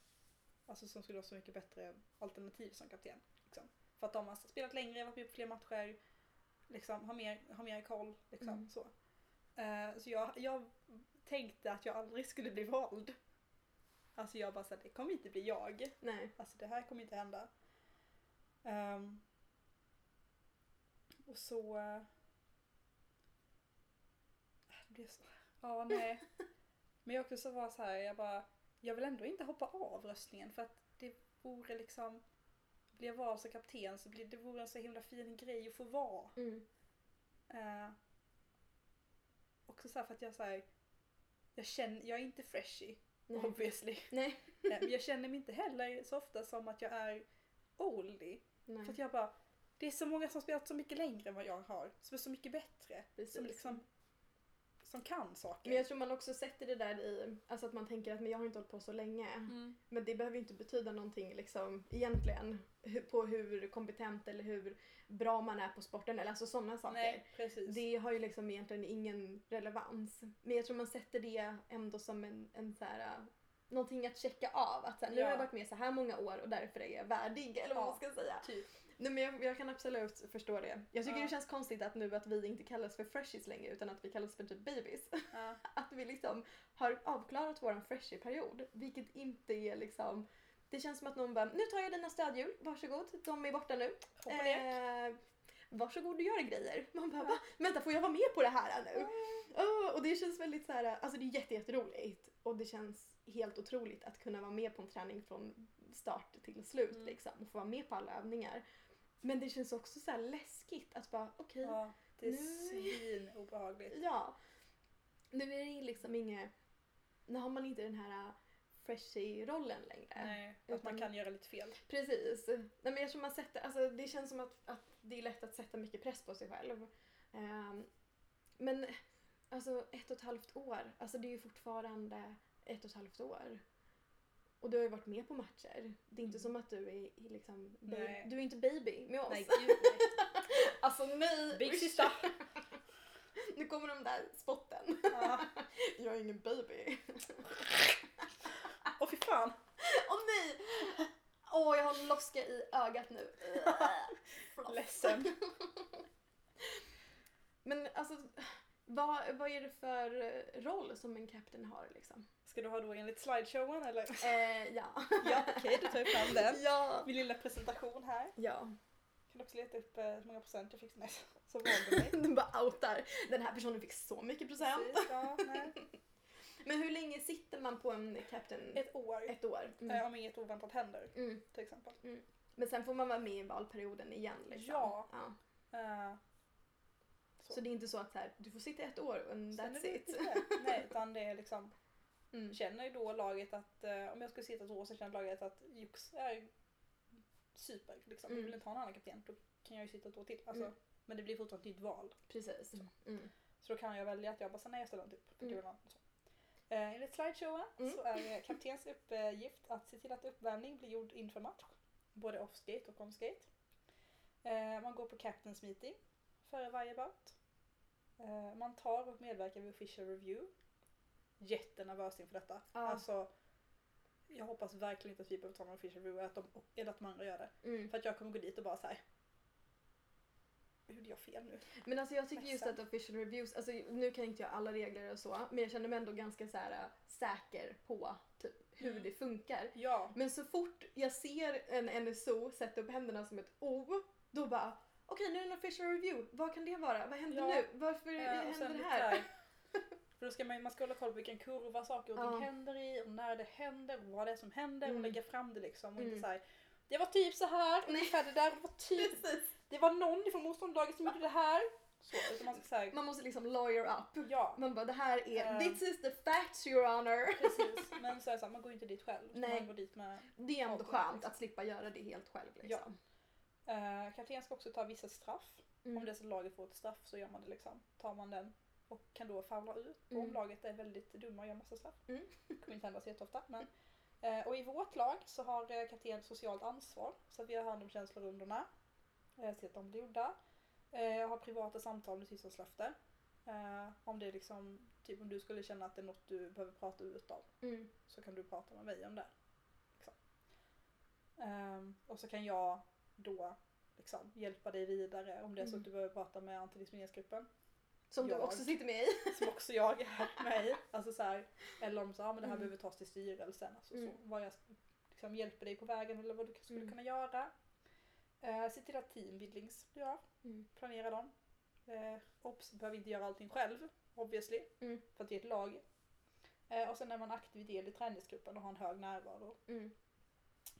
Alltså som skulle vara så mycket bättre alternativ som kapten. Liksom. För att de har spelat längre, varit med på fler matcher, liksom, har, mer, har mer koll. Liksom, Mm. så Eh, så jag, jag tänkte att jag aldrig skulle bli vald. Alltså jag bara såhär, det kommer inte bli jag. Nej. Alltså det här kommer inte hända. Ehm, och så... eh, det blev så... Ja, nej. Men jag också så var så här, jag bara... Jag vill ändå inte hoppa av röstningen för att det vore liksom... Blir jag vald som kapten så blir det vore en så himla fin grej att få vara. Mm. Uh, också så för att jag så här, jag känner, jag är inte freshy Nej. obviously. Nej. Eh, Men jag känner mig inte heller så ofta som att jag är oldie. Nej. För att jag bara, det är så många som spelat så mycket längre än vad jag har. Som är så mycket bättre. Precis. Som liksom, som kan saker. Men jag tror man också sätter det där i, alltså att man tänker att men jag har inte hållit på så länge. Mm. Men det behöver ju inte betyda någonting liksom egentligen på hur kompetent eller hur bra man är på sporten eller alltså sådana saker. Nej, precis. Det har ju liksom egentligen ingen relevans. Men jag tror man sätter det ändå som en, en så här, någonting att checka av. Att så här, nu Ja. har jag varit med så här många år och därför är jag värdig eller vad Ja. man ska säga. Typ. Nej, men jag, jag kan absolut förstå det. Jag tycker Ja. det känns konstigt att nu att vi inte kallas för freshies längre utan att vi kallas för typ babies. Ja. Att vi liksom har avklarat våran freshie-period. Vilket inte är liksom... Det känns som att någon bara, nu tar jag dina stödhjul, varsågod, de är borta nu. Eh, varsågod och gör grejer. Man bara, va? Vänta, får jag vara med på det här nu? Åh, och det känns väldigt så här, alltså det är jätte, jätteroligt. Och det känns helt otroligt att kunna vara med på en träning från start till slut Mm. liksom. Och få vara med på alla övningar. Men det känns också så här läskigt att bara, okej, Ja, det är Nu- svin obehagligt. Ja. Nu är det liksom inget... Nu har man inte den här freshie-rollen längre. Nej, att man kan göra lite fel. Precis. Nej, men jag tror man sätter, alltså, det känns som att, att det är lätt att sätta mycket press på sig själv. Ehm, men alltså ett och ett halvt år, alltså det är ju fortfarande ett och ett halvt år. Och du har ju varit med på matcher. Det är inte Mm. som att du är liksom... Nej. Du är inte baby med oss. Nej, gud nej. Alltså nej! Big sister. Nu kommer de där spotten. Ja. Jag är ingen baby. Åh fy fan. Åh nej! Åh, jag har en loska i ögat nu. Ledsen. Men alltså, vad, vad är det för roll som en captain har liksom? Ska du ha då enligt slideshowen eller? Eh, ja. Ja, okej, då tar jag fram den. ja. Min lilla presentation här. Ja. Kan också leta upp eh, hur många procent jag fick. Nej, så valde mig. Den bara outar. Den här personen fick så mycket procent. Precis, ja, nej. Men hur länge sitter man på en captain? Ett år. Ett år. Eh, Mm. Om inget oväntat händer, Mm. till exempel. Men sen får man vara med i valperioden igen liksom. Ja. ja. Eh, Så. det är inte så att så här, du får sitta ett år är that's it. Nej, utan det är liksom, Mm. känner ju då laget att, eh, om jag skulle sitta ett år så känner laget att Jux är super. Liksom. Mm. vill inte ha en annan kapten, då kan jag ju sitta ett år till. Alltså, Mm. Men det blir fortfarande ett nytt val. Precis. Mm. Mm. Så då kan jag välja att jag bara, så nej jag ställer inte upp. För Mm. mm. så. Eh, enligt slideshowen Mm. så är kaptens uppgift att se till att uppvärmning blir gjord inför match. Både off-skate och on-skate. Eh, man går på captains meeting före varje bout. Eh, man tar och medverkar vid official review. Jättenervös inför detta. Ja. Alltså, jag hoppas verkligen inte att vi behöver ta någon official review att de, eller att de andra gör det. Mm. För att jag kommer gå dit och bara så här. Gjorde jag fel nu? Men alltså jag tycker just Ledsen. att official reviews, alltså nu kan inte jag alla regler och så, men jag känner mig ändå ganska så här äh, säker på typ, hur Mm. det funkar. Ja. Men så fort jag ser en NSO sätta upp händerna som ett O, då bara okej nu är det en official review, vad kan det vara? Vad händer Ja. nu? Varför och händer det här? här- För då ska man, man ska hålla koll på vilken kurva saker och ting Ja. händer i och när det händer och vad det är som händer Mm. och lägga fram det liksom. Och Mm. inte så här, det var typ så här, Nej. ungefär det där var typ, Precis. det var någon från motståndarlaget som gjorde det här. så. Man ska säga, Man måste liksom lawyer up. ja, Man bara det här är, Ehm. this is the facts your honor. precis. Men så är det så här, man går inte dit själv. Nej. Man går dit med Det är ändå Ja, skönt liksom. att slippa göra det helt själv liksom. Uh, kapten ska också ta vissa straff. Mm. Om det är så att laget får ett straff så gör man det liksom. Tar man den och kan då falla ut. Och Mm. om laget är väldigt dumma och gör massa straff. Mm. kommer inte hända så jätteofta. Men, eh, och i vårt lag så har eh, kapten socialt ansvar. Så att vi har hand om känslorundorna. Eh, ser att de blir gjorda. Eh, har privata samtal med tystnadslöfte. Eh, om det är liksom, typ om du skulle känna att det är något du behöver prata ut om. Mm. Så kan du prata med mig om det. Liksom. Ehm, och så kan jag då liksom, hjälpa dig vidare om det är så Mm. att du behöver prata med antidiskrimineringsgruppen. Som du Jag. också sitter med i. Som också jag är med i. Alltså så här, eller om så, ja, men det här Mm. behöver tas till styrelsen. Alltså Mm. så, vad jag liksom, hjälper dig på vägen eller vad du skulle Mm. kunna göra. Eh, se till att teambuildings blir av. Mm. Planera dem. Eh, Ops behöver inte göra allting själv, obviously. Mm. För att vi är ett lag. Eh, och sen är man aktiv del i träningsgruppen och har en hög närvaro. Mm.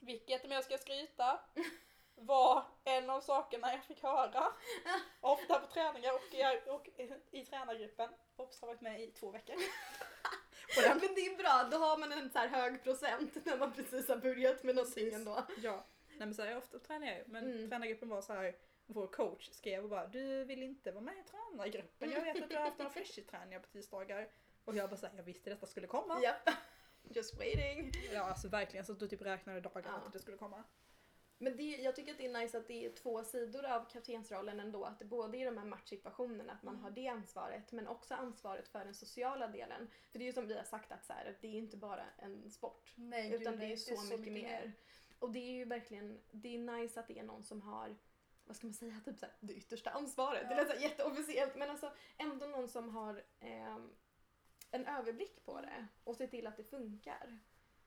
Vilket, om jag ska skryta, var en av sakerna jag fick höra. Ofta på träningar och i, och i tränargruppen. Ops har varit med i två veckor. Men det är bra, då har man en så här hög procent när man precis har börjat med någonting ändå. Ja, nej men så här, ofta tränar jag ju. Men Mm. tränargruppen var så här. Vår coach skrev och bara du vill inte vara med i tränargruppen. Jag vet att du har haft några freshie-träningar på tisdagar. Och jag bara såhär, jag visste detta skulle komma. Japp. Just waiting. Ja alltså verkligen, så att du typ räknade dagarna Ja. att det skulle komma. Men det, jag tycker att det är nice att det är två sidor av kaptensrollen ändå. Att det både är de här matchsituationerna, att man Mm. har det ansvaret, men också ansvaret för den sociala delen. För det är ju som vi har sagt att så här, att det är inte bara en sport. Nej, Utan det är så, mycket, mer. Och det är ju verkligen, det är nice att det är någon som har, vad ska man säga, typ så här, det yttersta ansvaret. Ja. Det så här jätteofficiellt men alltså ändå någon som har ehm, en överblick på det och ser till att det funkar.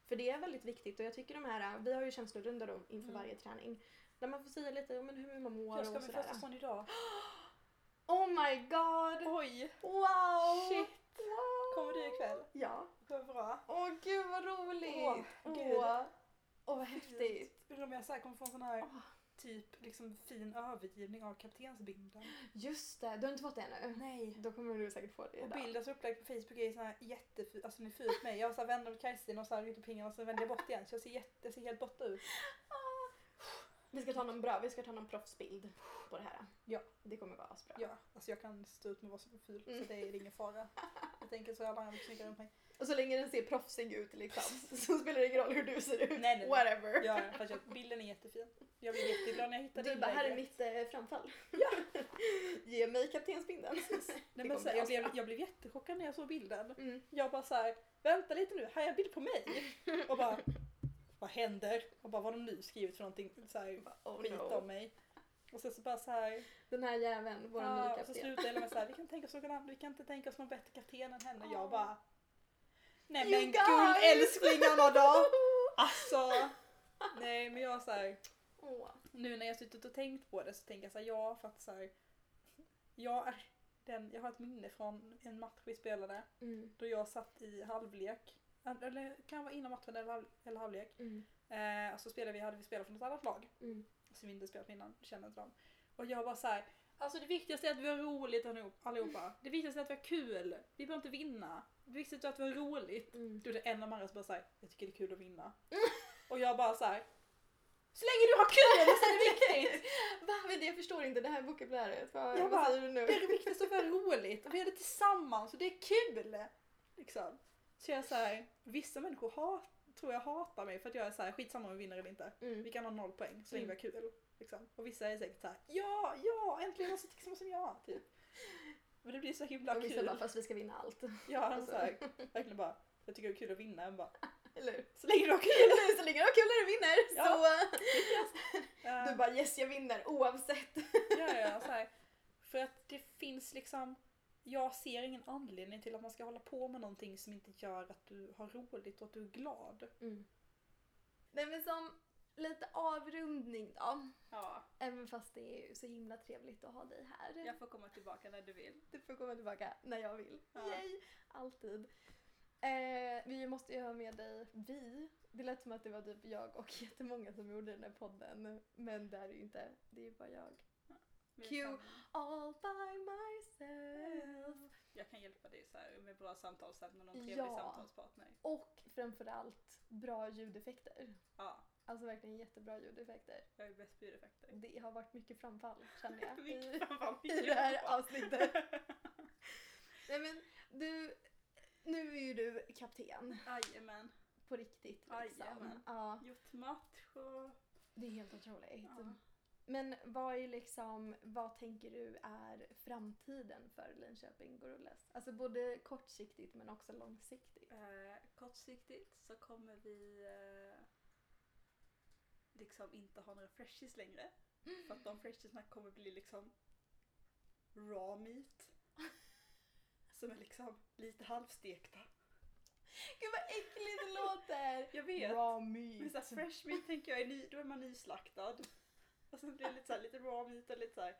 För det är väldigt viktigt och jag tycker de här, vi har ju känslorundor då inför Mm. varje träning. Där man får säga lite om hur man mår Jag ska och med sådär. första sån idag. Oh my god! Oj! Wow! Shit! Wow! Kommer du ikväll? Ja. Vad bra. Åh gud vad roligt! Åh, Åh, gud. Åh, vad häftigt! Undrar om jag så här kommer få en sån här Åh. Typ liksom fin övergivning av kaptensbilden. Just det, du har inte fått det ännu? Nej. Då kommer du säkert få det Och idag. bilden som är upplagd på Facebook är så här jätteful, alltså ni fult mig. Jag så här vänder mot Kerstin och så här rycker pingarna och så vänder jag bort igen. Så jag ser, jätte, jag ser helt borta ut. Vi ska ta någon bra, vi ska ta någon proffsbild på det här. Ja. Det kommer vara asbra. Ja, alltså jag kan stå ut med vad som är fult Mm. så det är ingen fara. Jag tänker så alla andra snygga runt mig. Och så länge den ser proffsig ut liksom, så spelar det ingen roll hur du ser ut. Nej, nej, nej. Whatever. Ja, fast jag, bilden är jättefin. Jag blev jätteglad när jag hittade Du bara, här är mitt eh, framfall. Ja. Ge mig kaptensbindeln. Nej, men så jag, blev, jag blev jättechockad när jag såg bilden. Mm. Jag bara så här, vänta lite nu, här är en bild på mig. Och bara, vad händer? Och bara, vad har de nu skrivit för någonting så här, Oh skit no. om mig? Och sen så bara så här, Den här jäveln, vår nya ja, och så slutar jag med så här, vi kan tänka oss någon annan, vi kan inte tänka oss någon bättre kapten än henne. Ja. Jag bara, nej You men guldälsklingarna då! Alltså, nej men jag så här, Åh. nu när jag suttit och tänkt på det så tänker jag så här, ja för att så här, jag är den, jag har ett minne från en match vi spelade Mm. då jag satt i halvlek, eller kan vara innan matchen eller, halv, eller halvlek. Mm. Eh, och så spelade vi, hade vi spelat för något annat lag Mm. som vi inte spelat med innan, känner inte dem. Och jag var så här, alltså det viktigaste är att vi har roligt allihop- allihopa. Det viktigaste är att vi har kul. Vi behöver inte vinna. Det viktigaste är att vi har roligt. Mm. Då är det en av de andra som bara såhär, jag tycker det är kul att vinna. Och jag bara så här. Så länge du har kul så är det viktigt! Va? Men det- Jag förstår inte det här vokabuläret. Vad, Jag vad bara, säger du nu? Det är det viktigaste har roligt och vi har det tillsammans och det är kul! Liksom. Så jag är så här, vissa människor hat, tror jag hatar mig för att jag är så här, skitsamma om vi vinner eller inte. Mm. Vi kan ha noll poäng så länge Mm. vi har kul. Liksom. Och vissa är säkert såhär, ja, ja, äntligen någon som tycker som jag. Typ. Men det blir så himla Och vissa kul. bara, fast vi ska vinna allt. Ja, Alltså. så här, verkligen bara, jag tycker det är kul att vinna. Jag bara, Eller hur? så länge du har kul! Så länge du har kul när du vinner Ja. så Ja, du bara yes jag vinner oavsett. ja, ja, så här. För att det finns liksom, jag ser ingen anledning till att man ska hålla på med någonting som inte gör att du har roligt och att du är glad. Mm. Nej men som lite avrundning då. Ja, Även fast det är ju så himla trevligt att ha dig här. jag får komma tillbaka när du vill. Du får komma tillbaka när jag vill. Ja. Yay! Alltid. Eh, vi måste ju ha med dig, vi. Det lät som att det var typ jag och jättemånga som gjorde den här podden. Men det är det ju inte. Det är ju bara jag. Q. Jag kan, All by myself. jag kan hjälpa dig så med bra samtalsämnen och en trevlig Ja. samtalspartner. Och framförallt bra ljudeffekter. Ja, Alltså verkligen jättebra ljudeffekter. jag är bäst på ljudeffekter. Det har varit mycket framfall känner jag i, framfall, i det här avsnittet. Nej men du, nu är ju du kapten Jajamän. på riktigt liksom. Jajamän. Ja, Gjort match och... det är helt otroligt. Ja. Men vad är liksom, vad tänker du är framtiden för Linköping Gorillas? Alltså både kortsiktigt men också långsiktigt. Eh, kortsiktigt så kommer vi eh, liksom inte ha några freshies längre. För att de freshiesna kommer bli liksom raw meat. Som är liksom lite halvstekta. Gud vad äckligt det låter! Jag vet. Raw Men så här, meat. fresh meat tänker jag är ny, då är man nyslaktad. Och sen blir det lite, så här, lite raw meat och lite såhär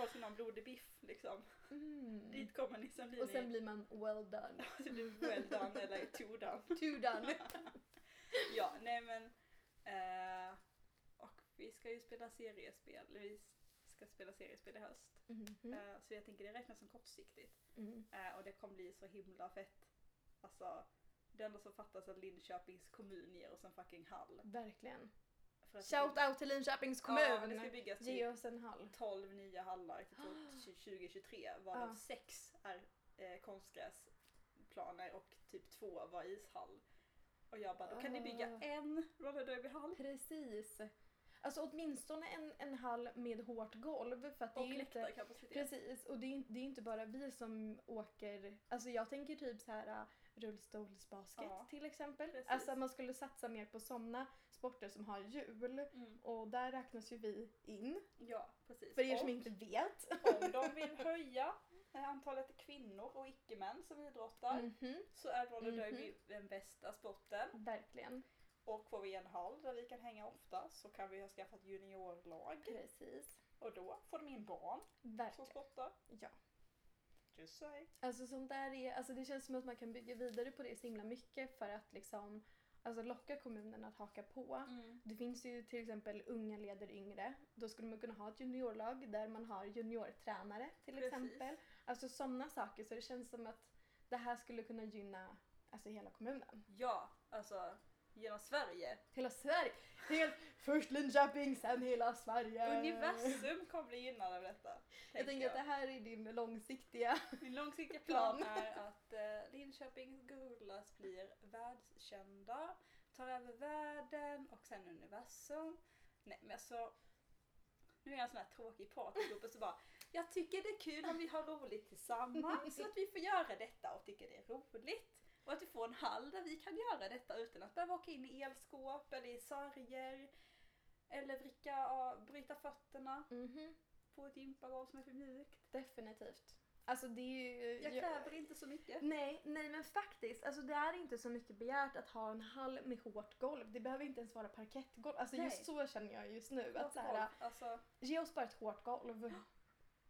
får sin någon blodig biff liksom. Mm. Dit kommer ni, sen blir Och sen ni blir man well done. det blir well done eller two done. Two done. Ja, nej men. Eh, och vi ska ju spela seriespel. eller Vi ska spela seriespel i höst. Mhm. Eh, så jag tänker det räknas som kortsiktigt. Mm. Eh, och det kommer bli så himla fett. Alltså, det enda som fattas är att Linköpings kommun ger oss en fucking hall. Verkligen. För att Shout out till Linköpings kommun! Ja, det ska byggas Ge typ oss en hall. 12 nya hallar till 2023 varav Ja. sex är eh, konstgräsplaner och typ två var ishall. Och jag bara, då kan ni bygga Ah. en roller derby-hall. Precis. Alltså åtminstone en, en hall med hårt golv för att det är Och ju inte... läktarkapacitet. Precis, och det är, inte- det är inte bara vi som åker, alltså jag tänker typ så här rullstolsbasket Ja, till exempel. precis. Alltså man skulle satsa mer på sådana sporter som har hjul. Mm. Och där räknas ju vi in. Ja, precis. För er som Och inte vet. om de vill höja antalet kvinnor och icke-män som idrottar Mhm, så är roller Mhm. derby den bästa sporten. verkligen. Och får vi en hall där vi kan hänga ofta så kan vi ha skaffat juniorlag. Precis. Och då får de in barn som Verkligen. sportar. Ja. Say. Alltså sånt där är, alltså det känns som att man kan bygga vidare på det så himla mycket för att liksom alltså locka kommunen att haka på. Mm. Det finns ju till exempel unga leder yngre. Då skulle man kunna ha ett juniorlag där man har juniortränare till Precis. exempel. Alltså sådana saker så det känns som att det här skulle kunna gynna alltså hela kommunen. Ja, alltså genom Sverige. Hela Sverige! Helt, först Linköping, sen hela Sverige! Universum kommer bli gynnad av detta. Jag tänker att det här är din långsiktiga... Min långsiktiga plan är att eh, Linköpings Gorillas blir världskända, tar över världen och sen universum. Nej men alltså, nu är jag en sån här tråkig och så bara, jag tycker det är kul om vi har roligt tillsammans så att vi får göra detta och tycker det är roligt. Och att vi får en hall där vi kan göra detta utan att behöva åka in i elskåp eller i sarger. Eller vricka, av- bryta fötterna Mhm, på ett gympagolv som är för mjukt. definitivt. Alltså det är ju... Jag kräver inte så mycket. Nej, nej men faktiskt. Alltså det är inte så mycket begärt att ha en hall med hårt golv. Det behöver inte ens vara parkettgolv. Alltså Nej. just så känner jag just nu. Att så här, Alltså, ge oss bara ett hårt golv.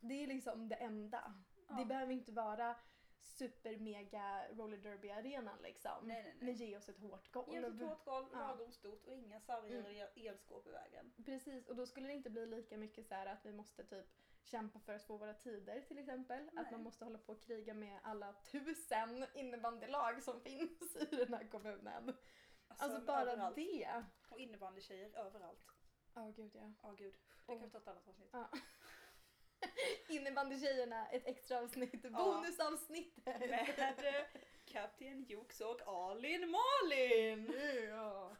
Det är liksom det enda. Ja. Det behöver inte vara super mega roller derby arenan liksom. Nej, nej, nej. Men ge oss ett hårt golv. ge oss ett hårt golv, Ja. lagom stort och inga sarger Mm. eller elskåp i vägen. Precis, och då skulle det inte bli lika mycket så att vi måste typ kämpa för att få våra tider till exempel. Att Nej. man måste hålla på och kriga med alla tusen innebandylag som finns i den här kommunen. Alltså, men bara överallt. det. Och innebandykjejer överallt. Ja gud ja. Ja gud, det kan vi ta ett annat avsnitt. ja. Innebandykjejerna, ett extra avsnitt, Ja. bonusavsnitt. Med Kapten Jox och Alin Malin! Ja.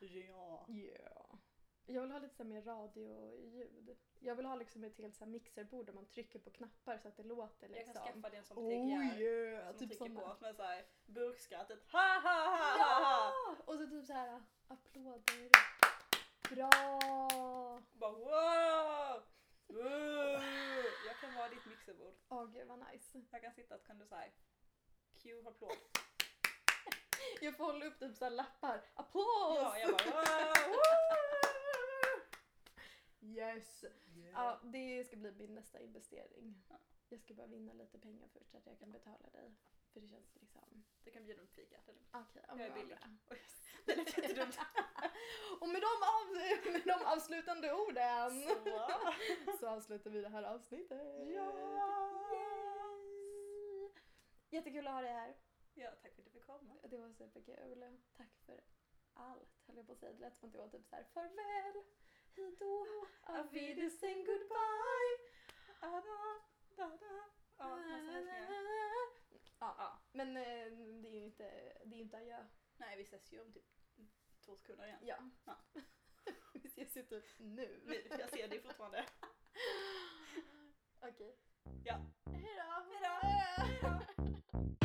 Ja. Ja. Jag vill ha lite så mer radioljud. Jag vill ha liksom ett helt så mixerbord där man trycker på knappar så att det låter Jag liksom. kan skaffa det som Oh TGR. yeah! Som Typ trycker såna. på med såhär burkskrattet. Ha ha ha ha ha! Ja! Och så typ så här applåder. Bra! Bara wow! Jag kan vara ditt mixerbord. Åh gud vad nice. Jag kan sitta och kan du säga Q applåd. Jag får hålla upp typ så här lappar. Applås! Ja, jag bara wow! Yes! Ja, det ska bli min nästa investering. Ja. Jag ska bara vinna lite pengar först så att jag kan betala dig. För det känns liksom... Det kan bjuda på fika. Okej, ja, Jag är billig. Det lät jättedumt. Och med de, av, med de avslutande orden Så. så avslutar vi det här avsnittet. Ja! Yay! Jättekul att ha dig här. Ja, tack för att du fick komma. Det var superkul. Tack för allt höll jag på att säga. Det lät som att det var typ så här farväl, hejdå, auf Wiedersehen, goodbye. Ada, da, da. Ja, massa hälsningar. Ja, Ja. men eh, det är ju inte, det är inte adjö. Nej, vi ses ju om typ två sekunder igen. Ja. Ja. Vi ses ju typ nu. Nu, jag ser dig fortfarande. Okej. Ja. Hejdå. Hejdå. Hejdå.